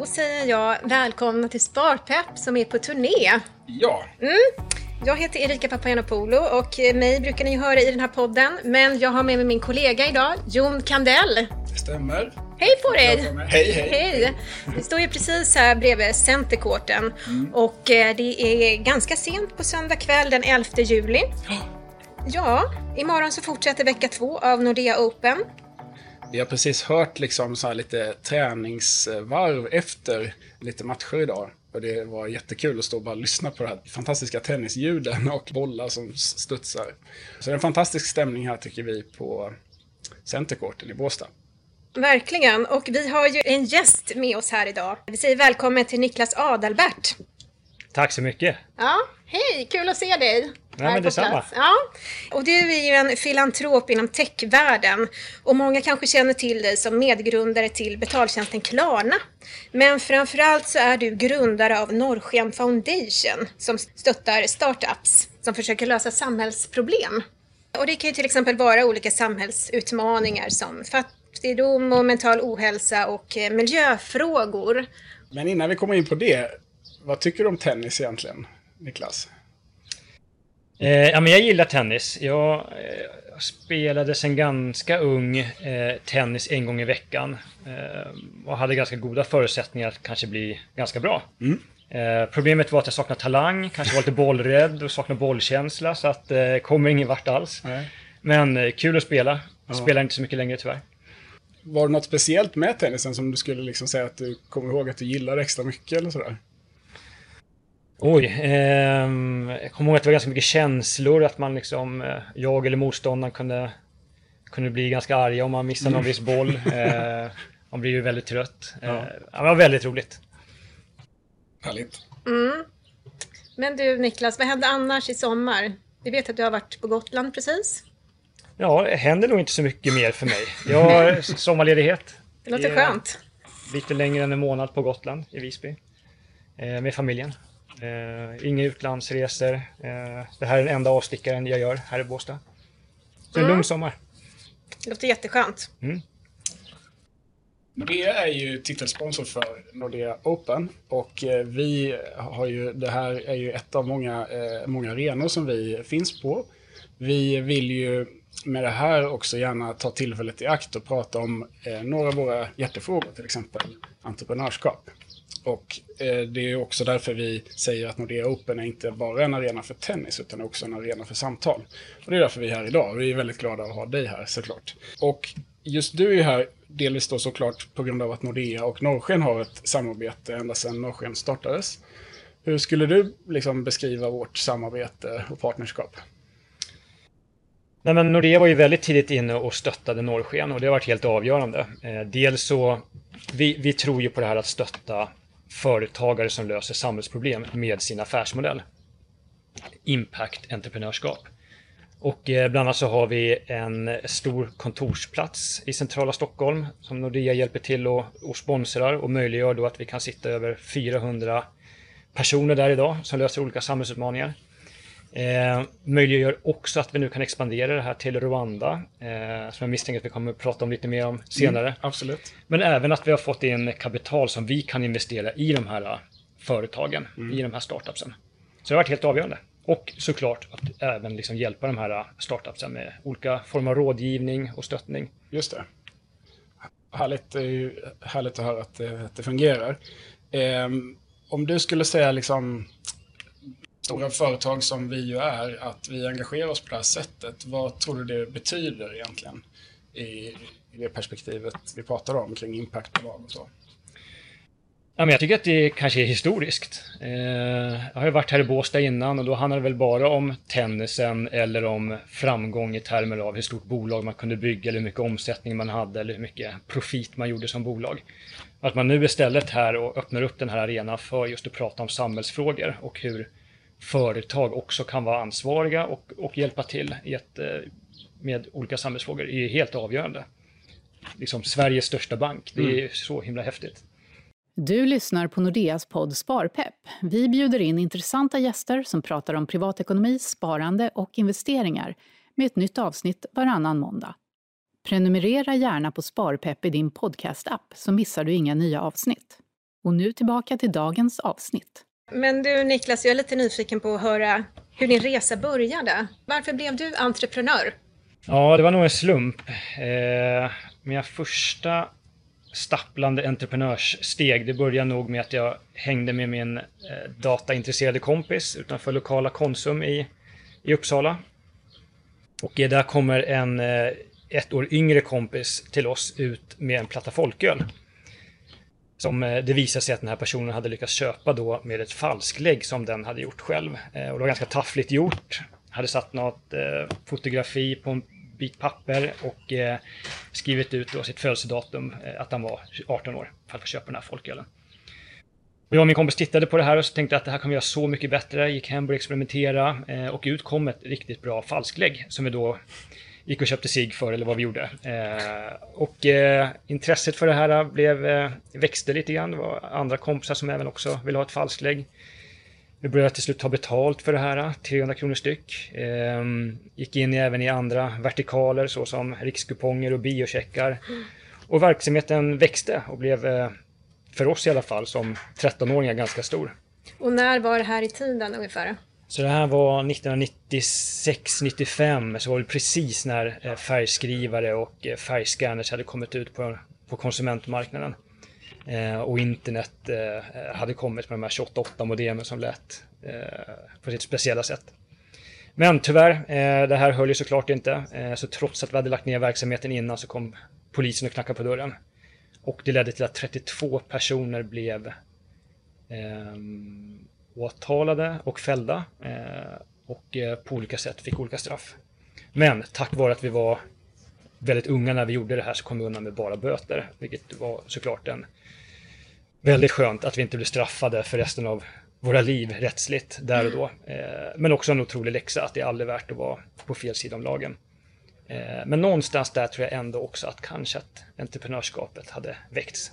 Då säger jag välkomna till Sparpepp som är på turné. Ja. Mm. Jag heter Erika Papagiannopoulou och mig brukar ni höra i den här podden. Men jag har med mig min kollega idag, Jon Kandell. Det stämmer. Hej på dig! Hej, hej! Hej! Vi står ju precis här bredvid Centercourten Mm. och eh, det är ganska sent på söndag kväll den 11 juli. Ja, imorgon så fortsätter vecka två av Nordea Open. Vi har precis hört liksom så här lite träningsvarv efter lite matcher idag. Och det var jättekul att stå och bara lyssna på de här fantastiska tennisljuden och bollar som studsar. Så det är en fantastisk stämning här tycker vi på Centercourten i Båstad. Verkligen, och vi har ju en gäst med oss här idag. Vi säger välkommen till Niklas Adalbert. Tack så mycket. Ja, hej! Kul att se dig! Ja, men detsamma. Ja, och du är ju en filantrop inom techvärlden och många kanske känner till dig som medgrundare till betaltjänsten Klarna. Men framförallt så är du grundare av Norrsken Foundation som stöttar startups som försöker lösa samhällsproblem. Och det kan ju till exempel vara olika samhällsutmaningar som fattigdom och mental ohälsa och eh, miljöfrågor. Men innan vi kommer in på det, vad tycker du om tennis egentligen, Niklas? Eh, ja, men jag gillar tennis. Jag eh, spelade sedan ganska ung eh, tennis en gång i veckan. Eh, och hade ganska goda förutsättningar att kanske bli ganska bra. Eh, problemet var att jag saknade talang, kanske var lite bollrädd och saknade bollkänsla. Så att eh, kommer ingen vart alls. Nej. Men eh, kul att spela. Spelar inte så mycket längre tyvärr. Var det något speciellt med tennisen som du skulle liksom säga att du kommer ihåg att du gillar extra mycket eller sådär? Oj, ehm, jag kommer ihåg att det var ganska mycket känslor, att man liksom, eh, jag eller motståndaren kunde, kunde bli ganska arga om man missade någon viss boll. Eh, man blir ju väldigt trött. Eh, Ja. det var väldigt roligt. Härligt. Men du Niklas, vad hände annars i sommar? Vi vet att du har varit på Gotland precis. Ja, det händer nog inte så mycket mer för mig. Jag har sommarledighet. Det låter är skönt. Lite längre än en månad på Gotland, i Visby. Eh, med familjen. Eh, inga utlandsresor. Eh, det här är den enda avstickaren jag gör här i Båstad. Så en lugn sommar. Det låter jätteskönt. Nordea är ju titelsponsor för Nordea Open och eh, vi har ju, det här är ju ett av många, eh, många arenor som vi finns på. Vi vill ju med det här också gärna ta tillfället i akt och prata om eh, några av våra hjärtefrågor, till exempel entreprenörskap. Och eh, det är också därför vi säger att Nordea Open är inte bara en arena för tennis utan också en arena för samtal. Och det är därför vi är här idag. Vi är väldigt glada att ha dig här såklart. Och just du är här delvis då såklart på grund av att Nordea och Norrsken har ett samarbete ända sedan Norrsken startades. Hur skulle du liksom beskriva vårt samarbete och partnerskap? Nej, men Nordea var ju väldigt tidigt inne och stöttade Norrsken och det har varit helt avgörande. Eh, dels så, vi, vi tror ju på det här att stötta företagare som löser samhällsproblem med sin affärsmodell. Impact entreprenörskap. Och eh, bland annat så har vi en stor kontorsplats i centrala Stockholm som Nordea hjälper till och, och sponsrar och möjliggör då att vi kan sitta över 400 personer där idag som löser olika samhällsutmaningar. Eh, möjliggör också att vi nu kan expandera det här till Rwanda, eh, som jag misstänker att vi kommer att prata om lite mer om senare. Absolut. Men även att vi har fått in kapital som vi kan investera i de här eh, företagen, i de här startupsen. Så det har varit helt avgörande. Och såklart att även liksom hjälpa de här eh, startupsen med olika former av rådgivning och stöttning. Just det. Härligt, ju härligt att höra att det, att det fungerar. Ehm, om du skulle säga liksom stora företag som vi ju är, att vi engagerar oss på det här sättet. Vad tror du det betyder egentligen i, i det perspektivet vi pratar om kring impactbolag och så? Ja, men jag tycker att det kanske är historiskt. Eh, jag har ju varit här i Båstad innan och då handlade det väl bara om tennisen eller om framgång i termer av hur stort bolag man kunde bygga eller hur mycket omsättning man hade eller hur mycket profit man gjorde som bolag. Att man nu istället här och öppnar upp den här arenan för just att prata om samhällsfrågor och hur företag också kan vara ansvariga och, och hjälpa till i ett, eh, med olika samhällsfrågor är helt avgörande. Liksom Sveriges största bank, det är så himla häftigt. Du lyssnar på Nordeas podd Sparpepp. Vi bjuder in intressanta gäster som pratar om privatekonomi, sparande och investeringar med ett nytt avsnitt varannan måndag. Prenumerera gärna på Sparpepp i din podcast-app så missar du inga nya avsnitt. Och nu tillbaka till dagens avsnitt. Men du Niklas, jag är lite nyfiken på att höra hur din resa började. Varför blev du entreprenör? Ja, det var nog en slump. Eh, mina första stapplande entreprenörssteg, det började nog med att jag hängde med min eh, dataintresserade kompis utanför lokala Konsum i, i Uppsala. Och där kommer en eh, ett år yngre kompis till oss ut med en platta folköl. Som eh, det visade sig att den här personen hade lyckats köpa då med ett falsklägg som den hade gjort själv. Eh, och det var ganska taffligt gjort. Hade satt något eh, fotografi på en bit papper och skrivit ut då sitt födelsedatum, att han var 18 år, för att få köpa den här folkölen. Jag och min kompis tittade på det här och så tänkte att det här kan vi göra så mycket bättre. Gick hem och experimentera och ut kom ett riktigt bra falsklägg som vi då gick och köpte sig för eller vad vi gjorde. Eh, och eh, intresset för det här eh, blev, eh, växte lite grann. Det var andra kompisar som även också ville ha ett falsklägg. Vi började till slut ta betalt för det här, eh, 300 kronor styck. Eh, gick in även i andra vertikaler såsom rikskuponger och biocheckar. Och verksamheten växte och blev, eh, för oss i alla fall, som 13-åringar ganska stor. Och när var det här i tiden ungefär? Så det här var 1996-95, så var det precis när eh, färgskrivare och eh, färgscanners hade kommit ut på, på konsumentmarknaden. Eh, och internet eh, hade kommit med de här 28.8-modemen som lät eh, på sitt speciella sätt. Men tyvärr, eh, det här höll ju såklart inte. så trots att vi hade lagt ner verksamheten innan så kom polisen och knackade på dörren. Och det ledde till att 32 personer blev ehm, åtalade och fällda eh, och eh, på olika sätt fick olika straff. Men tack vare att vi var väldigt unga när vi gjorde det här så kom vi undan med bara böter, vilket var såklart en väldigt skönt att vi inte blev straffade för resten av våra liv rättsligt där och då. Eh, men också en otrolig läxa att det är aldrig värt att vara på fel sida om lagen. Men någonstans där tror jag ändå också att kanske att entreprenörskapet hade väckts.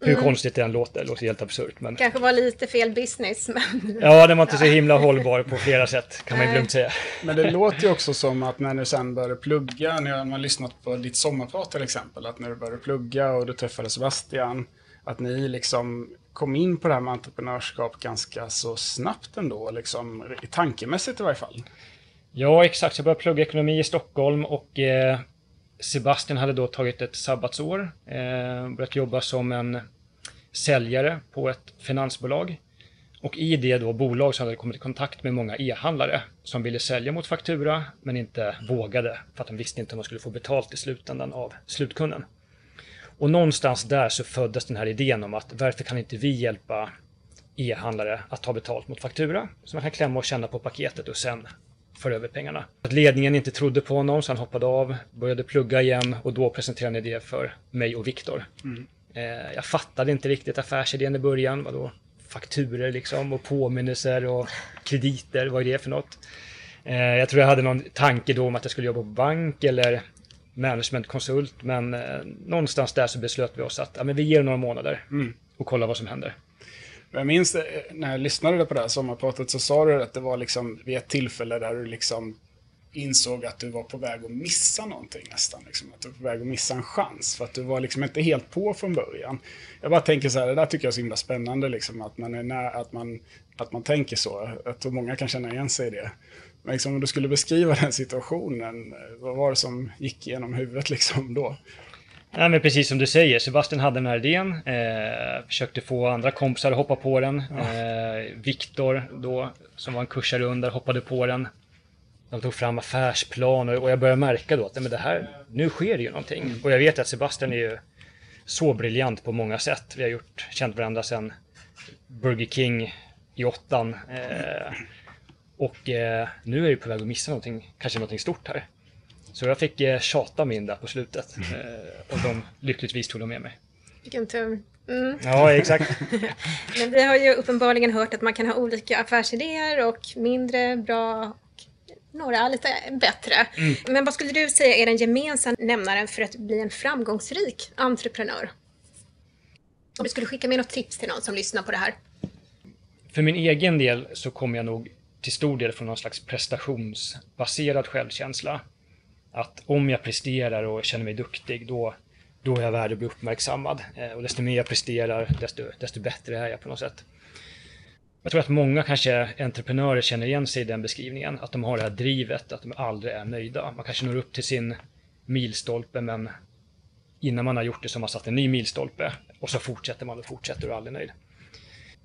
Hur mm. konstigt det än låter, det låter helt absurt. Men... Kanske var lite fel business. Men... Ja, den var inte så himla hållbar på flera sätt, kan man ju lugnt säga. Men det låter ju också som att när du sen började plugga, när man lyssnat på ditt sommarprat till exempel, att när du började plugga och du träffade Sebastian, att ni liksom kom in på det här med entreprenörskap ganska så snabbt ändå, liksom, tankemässigt i varje fall. Ja, exakt. Jag började plugga ekonomi i Stockholm och eh, Sebastian hade då tagit ett sabbatsår, eh, börjat jobba som en säljare på ett finansbolag. Och i det då bolag så hade kommit i kontakt med många e-handlare som ville sälja mot faktura men inte vågade för att de visste inte om de skulle få betalt i slutändan av slutkunden. Och någonstans där så föddes den här idén om att varför kan inte vi hjälpa e-handlare att ta betalt mot faktura? Så man kan klämma och känna på paketet och sen för över pengarna. Att ledningen inte trodde på honom så han hoppade av, började plugga igen och då presenterade han det för mig och Viktor. Mm. Eh, jag fattade inte riktigt affärsidén i början. Vadå? Fakturer liksom och påminnelser och krediter, vad är det för något? Eh, jag tror jag hade någon tanke då om att jag skulle jobba på bank eller managementkonsult men eh, någonstans där så beslöt vi oss att ja, men vi ger några månader mm. och kollar vad som händer. Jag minns eh, när jag lyssnade på det här sommarpratet så sa du att det var liksom vid ett tillfälle där du liksom insåg att du var på väg att missa någonting nästan. Liksom, att du var på väg att missa en chans. För att du var liksom inte helt på från början. Jag bara tänker så här, det där tycker jag är så himla spännande. Liksom, att, man är när, att, man, att man tänker så. Jag tror många kan känna igen sig i det. Men liksom, om du skulle beskriva den situationen, eh, vad var det som gick genom huvudet liksom då? Nej, men precis som du säger, Sebastian hade den här idén, eh, försökte få andra kompisar att hoppa på den. Ja. Eh, Viktor då, som var en kursare under, hoppade på den. De tog fram affärsplaner och jag började märka då att men det här, nu sker det ju någonting. Mm. Och jag vet att Sebastian är ju så briljant på många sätt. Vi har gjort, känt varandra sedan Burger King i åttan. Eh, och eh, nu är jag på väg att missa någonting, kanske någonting stort här. Så jag fick eh, tjata min där på slutet. Mm. Eh, och de lyckligtvis tog de med mig. Vilken tur. Mm. Ja, exakt. Men vi har ju uppenbarligen hört att man kan ha olika affärsidéer och mindre bra och några lite bättre. Mm. Men vad skulle du säga är den gemensamma nämnaren för att bli en framgångsrik entreprenör? Om du skulle skicka med något tips till någon som lyssnar på det här. För min egen del så kommer jag nog till stor del från någon slags prestationsbaserad självkänsla att om jag presterar och känner mig duktig, då, då är jag värd att bli uppmärksammad. Eh, och desto mer jag presterar, desto, desto bättre är jag på något sätt. Jag tror att många kanske entreprenörer känner igen sig i den beskrivningen. Att de har det här drivet, att de aldrig är nöjda. Man kanske når upp till sin milstolpe men innan man har gjort det så har man satt en ny milstolpe och så fortsätter man och fortsätter och är aldrig nöjd.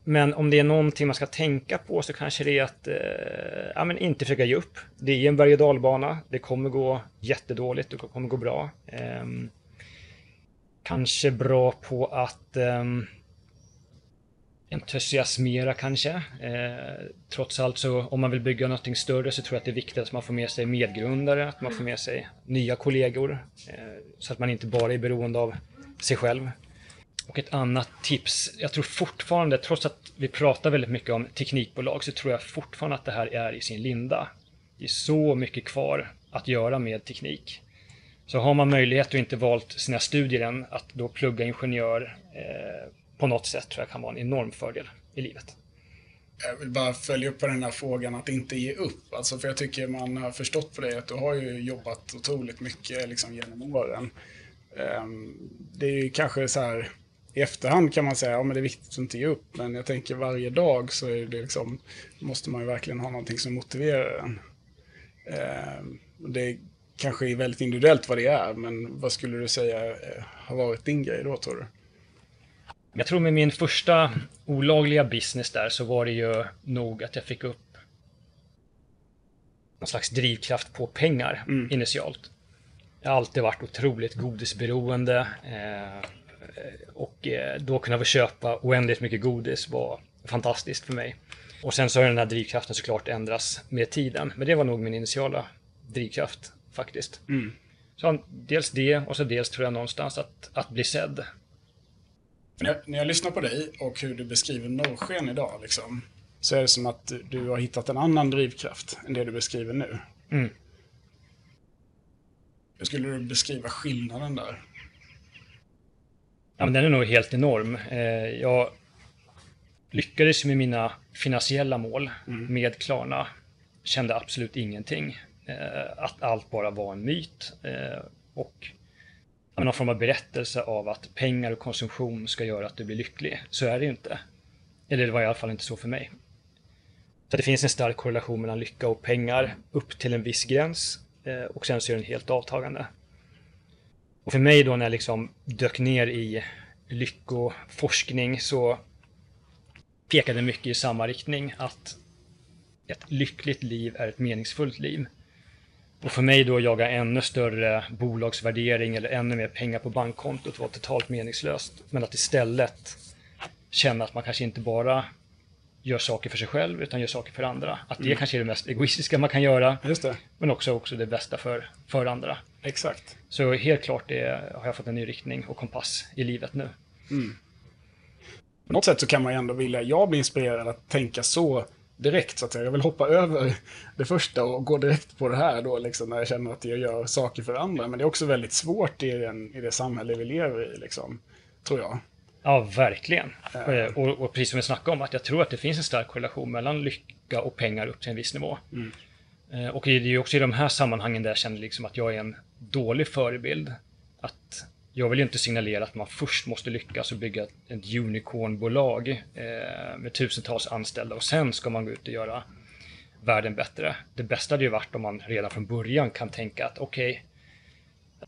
Men om det är någonting man ska tänka på så kanske det är att eh, ja, men inte försöka ge upp. Det är en berg och dalbana. Det kommer gå jättedåligt, det kommer gå bra. Eh, kanske bra på att eh, entusiasmera kanske. Eh, trots allt så om man vill bygga någonting större så tror jag att det är viktigt att man får med sig medgrundare, att man får med sig nya kollegor. Eh, så att man inte bara är beroende av sig själv. Och ett annat tips, jag tror fortfarande, trots att vi pratar väldigt mycket om teknikbolag, så tror jag fortfarande att det här är i sin linda. Det är så mycket kvar att göra med teknik. Så har man möjlighet och inte valt sina studier än, att då plugga ingenjör eh, på något sätt tror jag kan vara en enorm fördel i livet. Jag vill bara följa upp på den här frågan att inte ge upp. Alltså för jag tycker man har förstått på dig att du har ju jobbat otroligt mycket liksom genom åren. Ehm, det är ju kanske så här i efterhand kan man säga ja, det är viktigt att inte ge upp. Men jag tänker varje dag så är det liksom, måste man ju verkligen ha någonting som motiverar en. Um, det kanske är väldigt individuellt vad det är, men vad skulle du säga eh, har varit din grej då tror du? Jag tror med min första olagliga business där så var det ju nog att jag fick upp någon slags drivkraft på pengar mm. initialt. Jag har alltid varit otroligt godisberoende eh, och eh, då kunna få köpa oändligt mycket godis var fantastiskt för mig. Och sen så har den här drivkraften såklart ändrats med tiden, men det var nog min initiala drivkraft faktiskt. Mm. Så dels det och så dels tror jag någonstans att, att bli sedd när jag, när jag lyssnar på dig och hur du beskriver norrsken idag, liksom, så är det som att du har hittat en annan drivkraft än det du beskriver nu. Mm. Hur skulle du beskriva skillnaden där? Ja, men den är nog helt enorm. Eh, jag lyckades med mina finansiella mål mm. med Klarna. Kände absolut ingenting. Eh, att allt bara var en myt. Eh, och någon form av berättelse av att pengar och konsumtion ska göra att du blir lycklig. Så är det ju inte. Eller det var i alla fall inte så för mig. Så det finns en stark korrelation mellan lycka och pengar upp till en viss gräns och sen så är den helt avtagande. Och för mig då när jag liksom dök ner i lyckoforskning så pekade mycket i samma riktning att ett lyckligt liv är ett meningsfullt liv. Och för mig då jaga ännu större bolagsvärdering eller ännu mer pengar på bankkontot var totalt meningslöst. Men att istället känna att man kanske inte bara gör saker för sig själv utan gör saker för andra. Att det mm. kanske är det mest egoistiska man kan göra. Men också, också det bästa för, för andra. Exakt. Så helt klart det, har jag fått en ny riktning och kompass i livet nu. Mm. På något sätt så kan man ju ändå vilja, jag blir inspirerad att tänka så direkt så att säga. Jag vill hoppa över det första och gå direkt på det här då liksom när jag känner att jag gör saker för andra. Men det är också väldigt svårt i, den, i det samhälle vi lever i liksom, tror jag. Ja, verkligen. Äh. Och, och, precis som vi snackade om, att jag tror att det finns en stark korrelation mellan lycka och pengar upp till en viss nivå. Mm. Eh, och det är ju också i de här sammanhangen där jag känner liksom att jag är en dålig förebild. Att jag vill ju inte signalera att man först måste lyckas och bygga ett unicornbolag eh, med tusentals anställda och sen ska man gå ut och göra världen bättre. Det bästa hade ju varit om man redan från början kan tänka att okej, okay,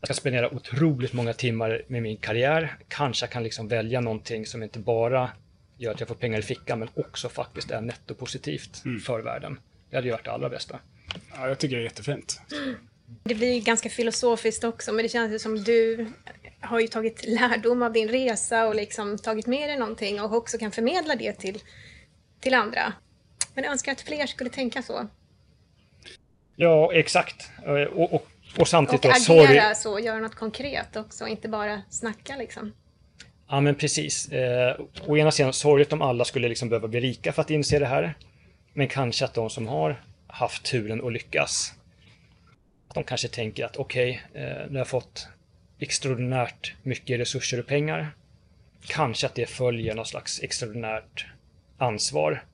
jag ska spendera otroligt många timmar med min karriär. Kanske jag kan liksom välja någonting som inte bara gör att jag får pengar i fickan men också faktiskt är nettopositivt mm. för världen. Det hade ju varit det allra bästa. Ja, jag tycker det är jättefint. Det blir ganska filosofiskt också, men det känns som du har ju tagit lärdom av din resa och liksom tagit med dig någonting och också kan förmedla det till, till andra. Men jag önskar att fler skulle tänka så. Ja, exakt. Och, och, och samtidigt och då, agera sorry. så, göra något konkret också, inte bara snacka liksom. Ja, men precis. Eh, å ena sidan, sorgligt om alla skulle liksom behöva bli rika för att inse det här. Men kanske att de som har haft turen att lyckas, att de kanske tänker att okej, okay, eh, nu har jag fått extraordinärt mycket resurser och pengar. Kanske att det följer någon slags extraordinärt ansvar.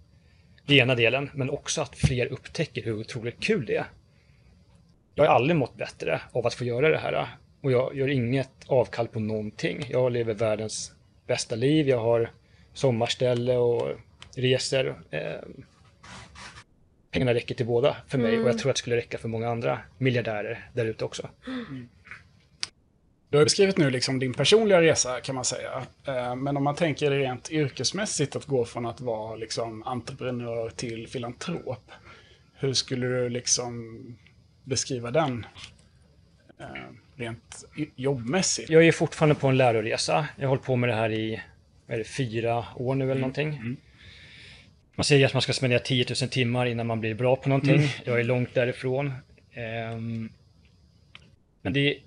Det ena delen, men också att fler upptäcker hur otroligt kul det är. Jag har aldrig mått bättre av att få göra det här. och jag gör inget avkall på någonting. Jag lever världens bästa liv, jag har sommarställe och reser. Eh, pengarna räcker till båda för mig mm. och jag tror att det skulle räcka för många andra miljardärer där ute också. Mm. Du har beskrivit nu liksom din personliga resa kan man säga. Eh, men om man tänker rent yrkesmässigt att gå från att vara liksom entreprenör till filantrop. Hur skulle du liksom beskriva den eh, rent jobbmässigt? Jag är fortfarande på en läroresa. Jag har hållit på med det här i det, fyra år nu eller mm. någonting. Mm. Man säger att man ska spendera 10 000 timmar innan man blir bra på någonting. Mm. Jag är långt därifrån. Um, men det,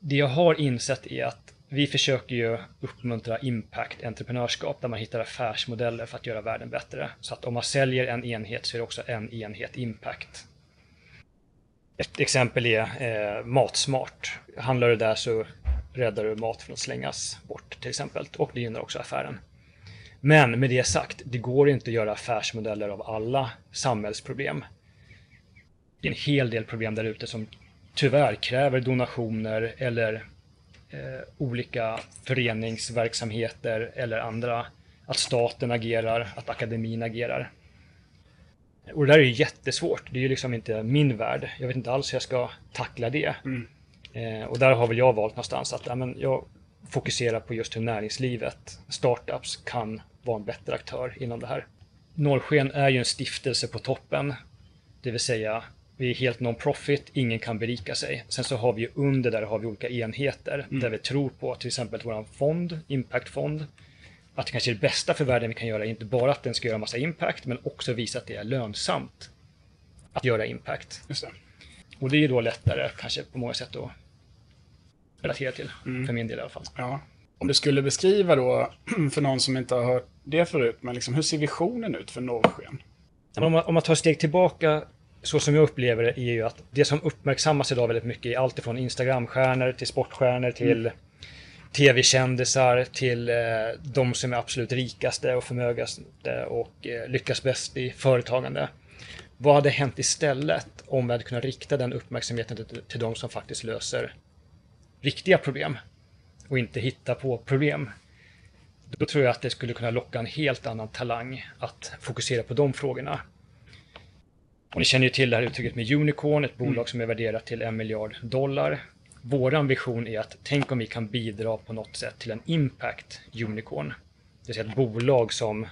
det jag har insett är att vi försöker ju uppmuntra impact-entreprenörskap där man hittar affärsmodeller för att göra världen bättre. Så att om man säljer en enhet så är det också en enhet impact. Ett exempel är eh, Matsmart. Handlar du där så räddar du mat från att slängas bort till exempel. Och det gynnar också affären. Men med det sagt, det går inte att göra affärsmodeller av alla samhällsproblem. Det är en hel del problem där ute som tyvärr kräver donationer eller eh, olika föreningsverksamheter eller andra. Att staten agerar, att akademin agerar. Och det där är ju jättesvårt. Det är ju liksom inte min värld. Jag vet inte alls hur jag ska tackla det. Mm. Eh, och där har väl jag valt någonstans att ja, men jag fokuserar på just hur näringslivet, startups, kan vara en bättre aktör inom det här. Norrsken är ju en stiftelse på toppen, det vill säga vi är helt non-profit, ingen kan berika sig. Sen så har vi under där har vi olika enheter mm. där vi tror på till exempel vår fond, Impactfond, att det kanske är det bästa för världen vi kan göra, inte bara att den ska göra massa impact, men också visa att det är lönsamt att göra impact. Just det. Och det är då lättare kanske på många sätt att relatera till, mm. för min del i alla fall. Ja. Om du skulle beskriva då, för någon som inte har hört det förut, men liksom, hur ser visionen ut för Norrsken? Om man, om man tar steg tillbaka, så som jag upplever det, är ju att det som uppmärksammas idag väldigt mycket är allt ifrån Instagramstjärnor till sportstjärnor till mm. Tv-kändisar till eh, de som är absolut rikaste och förmögaste och eh, lyckas bäst i företagande. Vad hade hänt istället om vi hade kunnat rikta den uppmärksamheten till, till de som faktiskt löser riktiga problem och inte hitta på problem. Då tror jag att det skulle kunna locka en helt annan talang att fokusera på de frågorna. Och ni känner ju till det här uttrycket med Unicorn, ett bolag mm. som är värderat till en miljard dollar. Våran vision är att tänk om vi kan bidra på något sätt till en impact unicorn. Det vill säga ett bolag som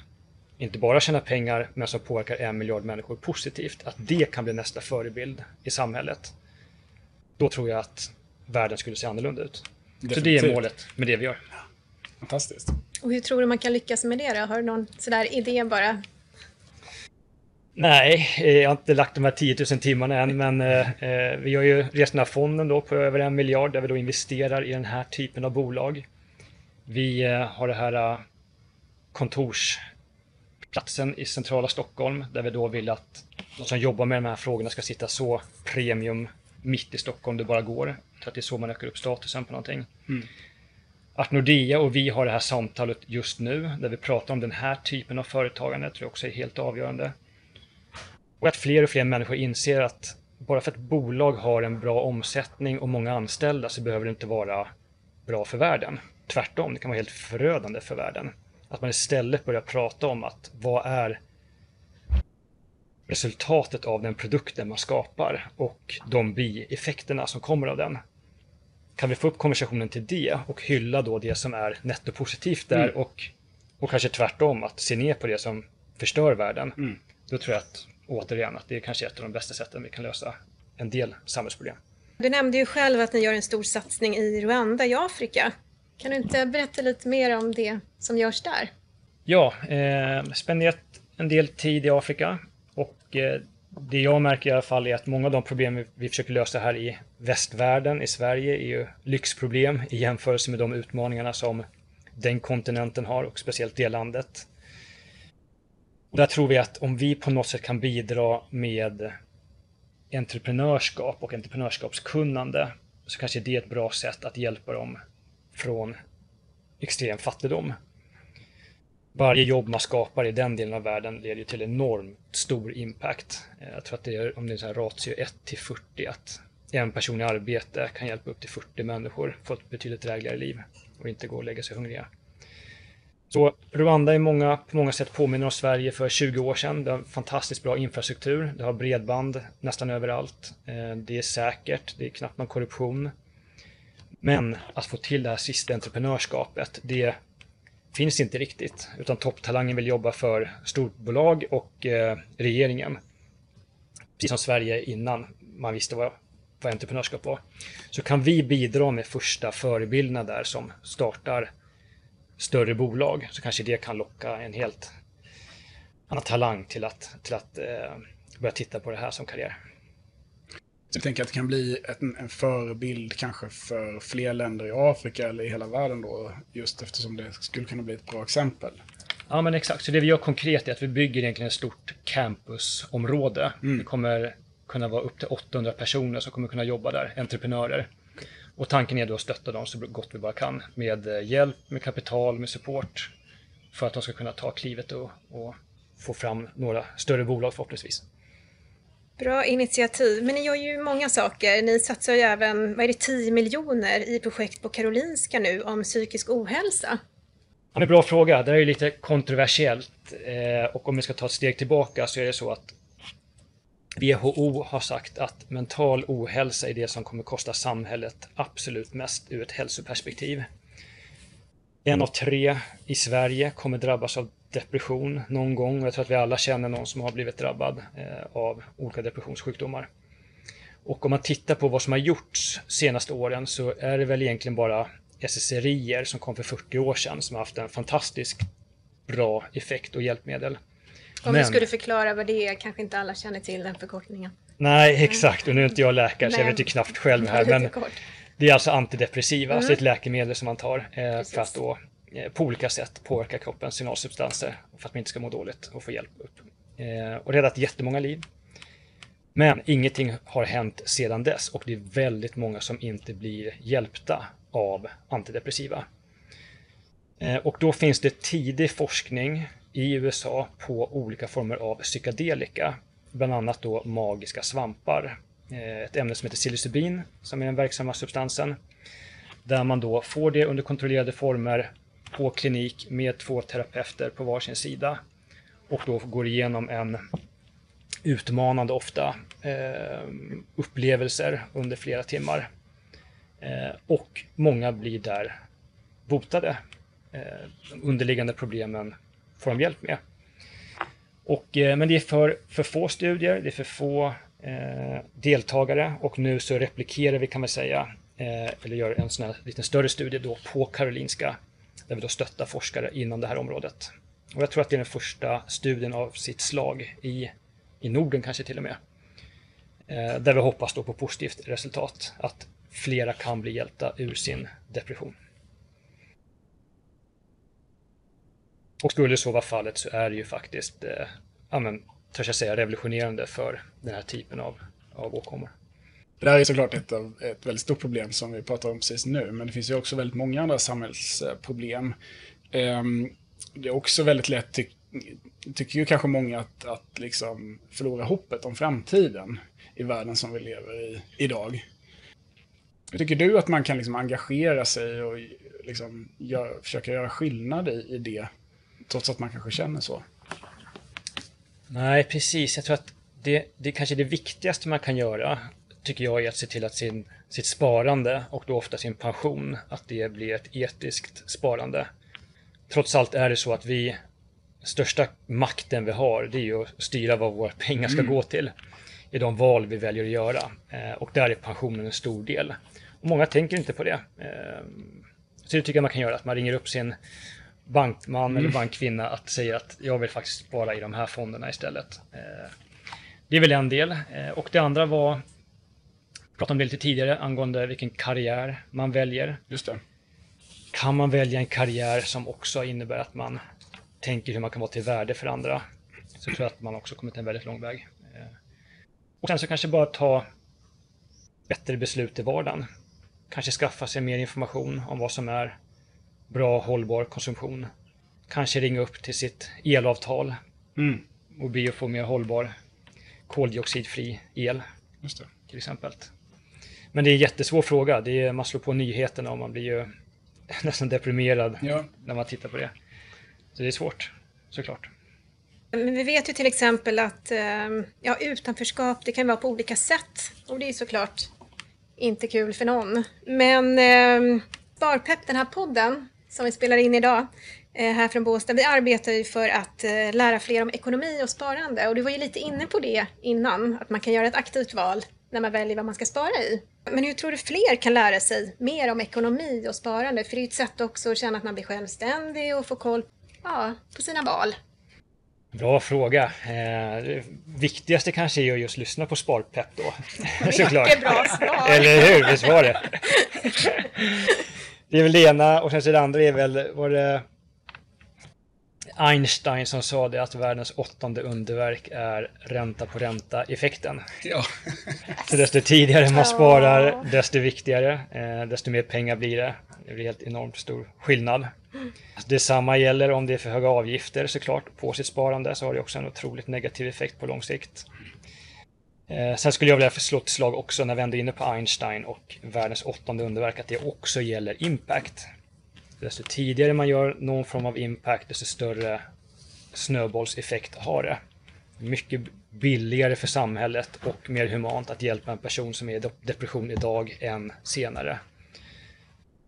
inte bara tjänar pengar men som påverkar en miljard människor positivt. Att det kan bli nästa förebild i samhället. Då tror jag att världen skulle se annorlunda ut. Definitivt. Så det är målet med det vi gör. Fantastiskt. Och hur tror du man kan lyckas med det då? Har du någon sådär idé bara? Nej, jag har inte lagt de här 10 000 timmarna än, men eh, eh, vi har ju rest den här fonden då på över en miljard där vi då investerar i den här typen av bolag. Vi eh, har det här eh, kontorsplatsen i centrala Stockholm där vi då vill att de som jobbar med de här frågorna ska sitta så premium mitt i Stockholm det bara går. För att det är så man ökar upp statusen på någonting. Mm. Att Nordea och vi har det här samtalet just nu där vi pratar om den här typen av företagande tror jag också är helt avgörande. Och att fler och fler människor inser att bara för att ett bolag har en bra omsättning och många anställda så behöver det inte vara bra för världen. Tvärtom, det kan vara helt förödande för världen. Att man istället börjar prata om att vad är resultatet av den produkten man skapar och de bieffekterna som kommer av den. Kan vi få upp konversationen till det och hylla då det som är nettopositivt där mm. och, och kanske tvärtom att se ner på det som förstör världen. Mm. Då tror jag att återigen att det är kanske ett av de bästa sätten vi kan lösa en del samhällsproblem. Du nämnde ju själv att ni gör en stor satsning i Rwanda i Afrika. Kan du inte berätta lite mer om det som görs där? Ja, eh, spenderat en del tid i Afrika och eh, det jag märker i alla fall är att många av de problem vi försöker lösa här i västvärlden, i Sverige, är ju lyxproblem i jämförelse med de utmaningarna som den kontinenten har och speciellt det landet. Där tror vi att om vi på något sätt kan bidra med entreprenörskap och entreprenörskapskunnande så kanske det är ett bra sätt att hjälpa dem från extrem fattigdom. Varje jobb man skapar i den delen av världen leder till enormt stor impact. Eh, jag tror att det är, om det är så här ratio 1 till 40, att en person i arbete kan hjälpa upp till 40 människor få ett betydligt drägligare liv och inte gå och lägga sig hungriga. Så Rwanda är många, på många sätt påminner om Sverige för 20 år sedan. Det har fantastiskt bra infrastruktur. Det har bredband nästan överallt. Eh, det är säkert. Det är knappt någon korruption. Men att få till det här sista entreprenörskapet, det finns inte riktigt. Utan topptalangen vill jobba för storbolag och eh, regeringen. Precis som Sverige innan man visste vad, vad entreprenörskap var. Så kan vi bidra med första förebilderna där som startar större bolag så kanske det kan locka en helt annan talang till att, till att eh, börja titta på det här som karriär. Jag tänker att det kan bli en, en förebild kanske för fler länder i Afrika eller i hela världen då, just eftersom det skulle kunna bli ett bra exempel. Ja men exakt, så det vi gör konkret är att vi bygger egentligen ett stort campusområde. Mm. Det kommer kunna vara upp till 800 personer som kommer kunna jobba där, entreprenörer. Och tanken är då att stötta dem så gott vi bara kan med eh, hjälp, med kapital, med support för att de ska kunna ta klivet och, och få fram några större bolag förhoppningsvis. Bra initiativ, men ni gör ju många saker. Ni satsar ju även, vad är det, 10 miljoner i projekt på Karolinska nu om psykisk ohälsa. Ja, det är en bra fråga. Det är ju lite kontroversiellt eh, och om vi ska ta ett steg tillbaka så är det så att WHO har sagt att mental ohälsa är det som kommer kosta samhället absolut mest ur ett hälsoperspektiv. En av tre i Sverige kommer drabbas av depression någon gång. Jag tror att vi alla känner någon som har blivit drabbad eh, av olika depressionssjukdomar. Och om man tittar på vad som har gjorts senaste åren så är det väl egentligen bara SSRI som kom för 40 år sedan som har haft en fantastiskt bra effekt och hjälpmedel. Om men, du skulle förklara vad det är, kanske inte alla känner till den förkortningen. Nej, exakt. Och nu är inte jag läkare så jag vet ju knappt själv här. Men det är alltså antidepressiva, mm. så ett läkemedel som man tar eh, för att då eh, på olika sätt påverka kroppens signalsubstanser för att man inte ska må dåligt och få hjälp upp. Eh, och räddat jättemånga liv. Men ingenting har hänt sedan dess och det är väldigt många som inte blir hjälpta av antidepressiva. Eh, och då finns det tidig forskning i USA på olika former av psykedelika, bland annat då magiska svampar. Eh, ett ämne som heter psilocybin, som är den verksamma substansen, där man då får det under kontrollerade former på klinik med två terapeuter på varsin sida och då går igenom en utmanande ofta eh, upplevelser under flera timmar. Eh, och många blir där botade. Eh, de underliggande problemen får de hjälp med. Och, eh, men det är för, för få studier, det är för få eh, deltagare och nu så replikerar vi kan man säga, eh, eller gör en sån här lite större studie då på Karolinska där vi då stöttar forskare inom det här området. Och jag tror att det är den första studien av sitt slag i, i Norden kanske till och med. Eh, där vi hoppas då på positivt resultat, att flera kan bli hjälpta ur sin depression. Och skulle så vara fallet så är det ju faktiskt, eh, ja men, törs jag säga, revolutionerande för den här typen av, av åkommor. Det här är såklart ett, ett väldigt stort problem som vi pratar om precis nu, men det finns ju också väldigt många andra samhällsproblem. Ehm, det är också väldigt lätt, ty tycker ju kanske många, att, att liksom förlora hoppet om framtiden i världen som vi lever i idag. Tycker du att man kan liksom engagera sig och liksom gör, försöka göra skillnad i, i det Trots att man kanske känner så. Nej, precis. Jag tror att det, det kanske det viktigaste man kan göra, tycker jag, är att se till att sin, sitt sparande och då ofta sin pension, att det blir ett etiskt sparande. Trots allt är det så att vi, största makten vi har, det är ju att styra vad våra pengar ska mm. gå till i de val vi väljer att göra. Eh, och där är pensionen en stor del. Och många tänker inte på det. Eh, så det tycker jag man kan göra, att man ringer upp sin bankman mm. eller bankkvinna att säga att jag vill faktiskt spara i de här fonderna istället. Eh, det är väl en del. Eh, och det andra var, pratade om det lite tidigare, angående vilken karriär man väljer. Just det. Kan man välja en karriär som också innebär att man tänker hur man kan vara till värde för andra, så tror jag att man också kommit en väldigt lång väg. Eh, och sen så kanske bara ta bättre beslut i vardagen. Kanske skaffa sig mer information om vad som är bra hållbar konsumtion. Kanske ringa upp till sitt elavtal mm. och be att få mer hållbar koldioxidfri el. Just det. Till exempel. Men det är en jättesvår fråga. Det är, man slår på nyheterna och man blir ju nästan deprimerad Ja. när man tittar på det. Så det är svårt, såklart. Men vi vet ju till exempel att eh, ja, utanförskap det kan vara på olika sätt. Och det är såklart inte kul för någon. Men eh, Sparpepp, den här podden som vi spelar in idag eh, här från Båstad, vi arbetar ju för att eh, lära fler om ekonomi och sparande. Och du var ju lite inne på det innan, att man kan göra ett aktivt val när man väljer vad man ska spara i. Men hur tror du fler kan lära sig mer om ekonomi och sparande? För det är ju ett sätt också att känna att man blir självständig och få koll ja, på sina val. Bra fråga. Eh, det viktigaste kanske är att just lyssna på Sparpepp då. Såklart. Mycket bra svar. Eller hur? Visst var det? Det är väl det ena och sen så det andra är väl, var det Einstein som sa det att världens åttonde underverk är ränta på ränta-effekten. Ja. Så desto tidigare man sparar, desto viktigare, eh, desto mer pengar blir det. Det blir helt enormt stor skillnad. Detsamma gäller om det är för höga avgifter såklart på sitt sparande så har det också en otroligt negativ effekt på lång sikt. Eh, sen skulle jag vilja slå ett slag också när vi ändå är inne på Einstein och världens åttonde underverk att det också gäller impact. Desto tidigare man gör någon form av impact desto större snöbollseffekt har det. Mycket billigare för samhället och mer humant att hjälpa en person som är i depression idag än senare.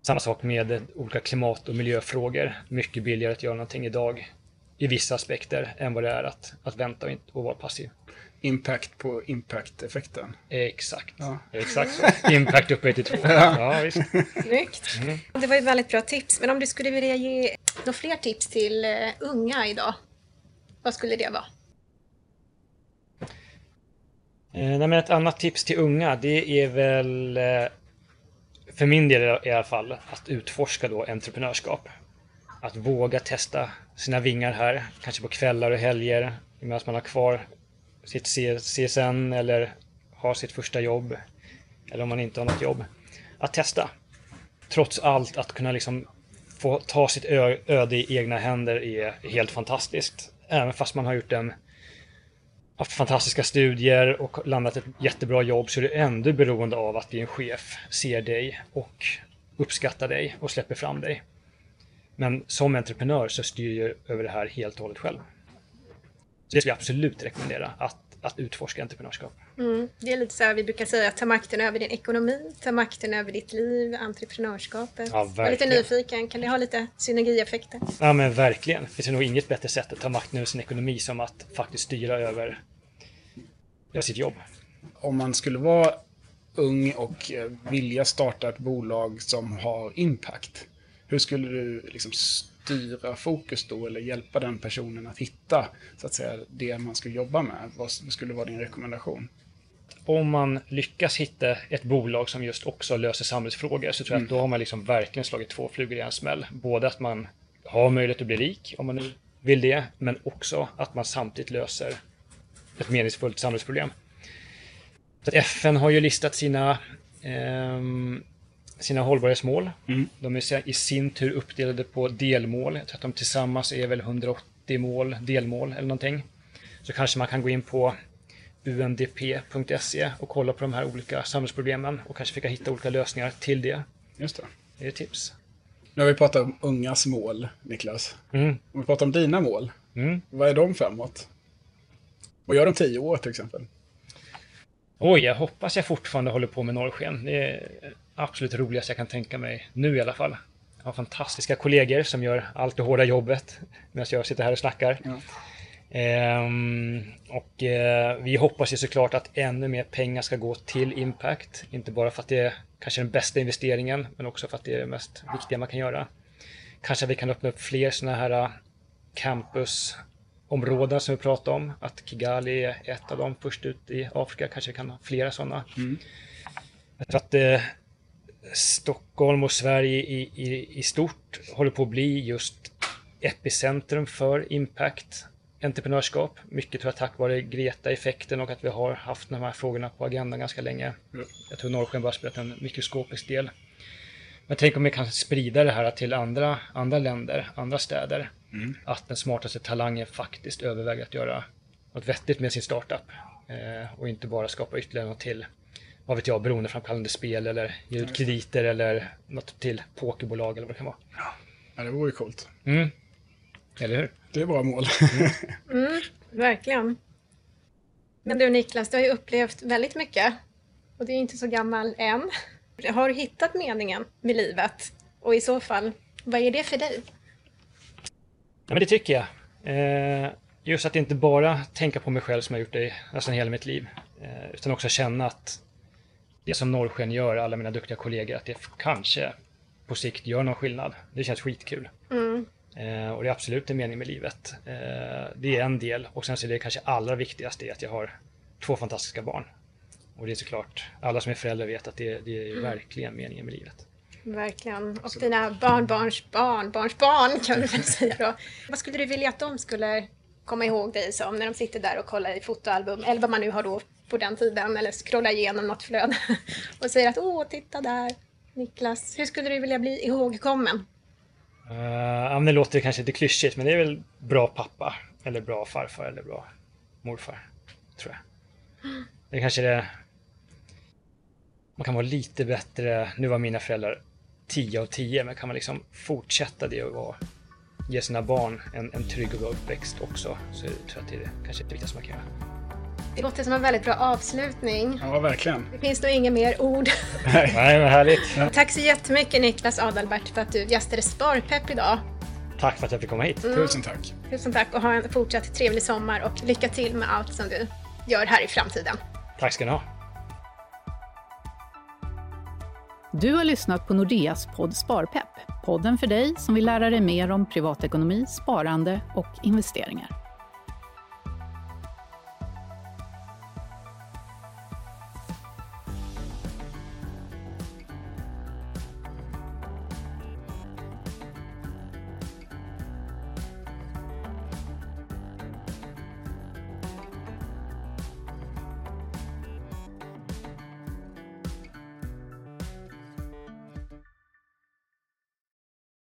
Samma sak med olika klimat och miljöfrågor. Mycket billigare att göra någonting idag i vissa aspekter än vad det är att, att vänta och, inte, och vara passiv. Impact på impact-effekten. Exakt. Ja. Exakt så. Impact upphöjt till två. Ja, visst. Snyggt. Det var ju väldigt bra tips. Men om du skulle vilja ge några fler tips till eh, unga idag, vad skulle det vara? Eh, nej, men ett annat tips till unga, det är väl eh, för min del i alla fall att utforska då entreprenörskap. Att våga testa sina vingar här, kanske på kvällar och helger medan man har kvar sitt CSN eller har sitt första jobb eller om man inte har något jobb. Att testa. Trots allt att kunna liksom få ta sitt öde i egna händer är helt fantastiskt. Även fast man har gjort en haft fantastiska studier och landat ett jättebra jobb så är du ändå beroende av att din chef ser dig och uppskattar dig och släpper fram dig. Men som entreprenör så styr jag över det här helt och hållet själv. Det skulle jag absolut rekommendera, att, att utforska entreprenörskap. Mm. Det är lite så här vi brukar säga, ta makten över din ekonomi, ta makten över ditt liv, entreprenörskapet. Ja, jag är lite nyfiken, kan det ha lite synergieffekter? Ja men verkligen. Det finns nog inget bättre sätt att ta makten över sin ekonomi som att faktiskt styra över, över sitt jobb. Om man skulle vara ung och eh, vilja starta ett bolag som har impact, hur skulle du liksom styra fokus då eller hjälpa den personen att hitta så att säga, det man ska jobba med? Vad skulle vara din rekommendation? om man lyckas hitta ett bolag som just också löser samhällsfrågor så tror jag att då har man liksom verkligen slagit två flugor i en smäll. Både att man har möjlighet att bli rik om man nu vill det, men också att man samtidigt löser ett meningsfullt samhällsproblem. Så att FN har ju listat sina, ehm, sina hållbarhetsmål. Mm. De är i sin tur uppdelade på delmål. Jag tror att de tillsammans är väl 180 mål, delmål eller någonting. Så kanske man kan gå in på undp.se och kolla på de här olika samhällsproblemen och kanske försöka hitta olika lösningar till det. Just det. Det är ett tips. Nu har vi pratat om ungas mål, Niklas. Mm. Om vi pratar om dina mål, Mm. vad är de framåt? Vad gör de tio år till exempel? Oj, jag hoppas jag fortfarande håller på med norrsken. Det är absolut roligast jag kan tänka mig nu i alla fall. Jag har fantastiska kollegor som gör allt det hårda jobbet medan jag sitter här och snackar. Ja. Ehm, och eh, vi hoppas ju såklart att ännu mer pengar ska gå till Impact. Inte bara för att det är kanske den bästa investeringen, men också för att det är det mest viktiga man kan göra. Kanske vi kan öppna upp fler sådana här eh, campusområden som vi pratade om. Att Kigali är ett av dem först ut i Afrika. Kanske vi kan ha flera sådana. Mm. Jag tror att eh, Stockholm och Sverige i, i, i stort håller på att bli just epicentrum för impact entreprenörskap. Mycket tror jag tack vare Greta-effekten och att vi har haft de här frågorna på agendan ganska länge. Ja. Jag tror Norrsken bara spelat en mikroskopisk del. Men tänk om vi kan sprida det här till andra, andra länder, andra städer. Mm. Att den smartaste talangen faktiskt överväger att göra något vettigt med sin startup. Eh, och inte bara skapa ytterligare något till vad vet jag, beroendeframkallande spel eller ge ut krediter eller något till pokerbolag eller vad det kan vara. Ja, det vore ju coolt. Mm. Eller hur? Det är bra mål. Verkligen. Men du Niklas, du har ju upplevt väldigt mycket. Och du är inte så gammal än. Har du hittat meningen med livet? Och i så fall, vad är det för dig? Ja, men det tycker jag. Eh, just att inte bara tänka på mig själv som jag gjort det i nästan hela mitt liv. Eh, utan också känna att det som Norrsken gör, alla mina duktiga kollegor, att det kanske på sikt gör någon skillnad. Det känns skitkul. Mm. Eh, och det är absolut en mening med livet. Eh, det är en del och sen så är det kanske allra viktigaste att jag har två fantastiska barn. Och det är såklart, alla som är föräldrar vet att det, det är verkligen meningen med livet. Verkligen. Och dina barnbarns barn, barns barn kan du väl säga då. Vad skulle du vilja att de skulle komma ihåg dig som när de sitter där och kollar i fotoalbum, eller vad man nu har då på den tiden, eller scrollar igenom något flöde och säger att åh, titta där, Niklas. Hur skulle du vilja bli ihågkommen? Uh, ja, men det låter kanske lite klyschigt, men det är väl bra pappa, eller bra farfar, eller bra morfar, tror jag. Det är kanske det... Man kan vara lite bättre, nu var mina föräldrar 10 av 10, men kan man liksom fortsätta det och vara, ge sina barn en, en trygg och bra uppväxt också, så tror jag att det är kanske det viktigaste man kan göra. Det låter som en väldigt bra avslutning. Ja, verkligen. Det finns nog inga mer ord. Nej, men härligt. Tack så jättemycket Niklas Adalbert för att du gästade Sparpepp idag. Tack för att jag fick komma hit. Tusen tack. Tusen tack och ha en fortsatt trevlig sommar och lycka till med allt som du gör här i framtiden. Tack ska ni ha. Du har lyssnat på Nordeas podd Sparpepp. Podden för dig som vill lära dig mer om privatekonomi, sparande och investeringar.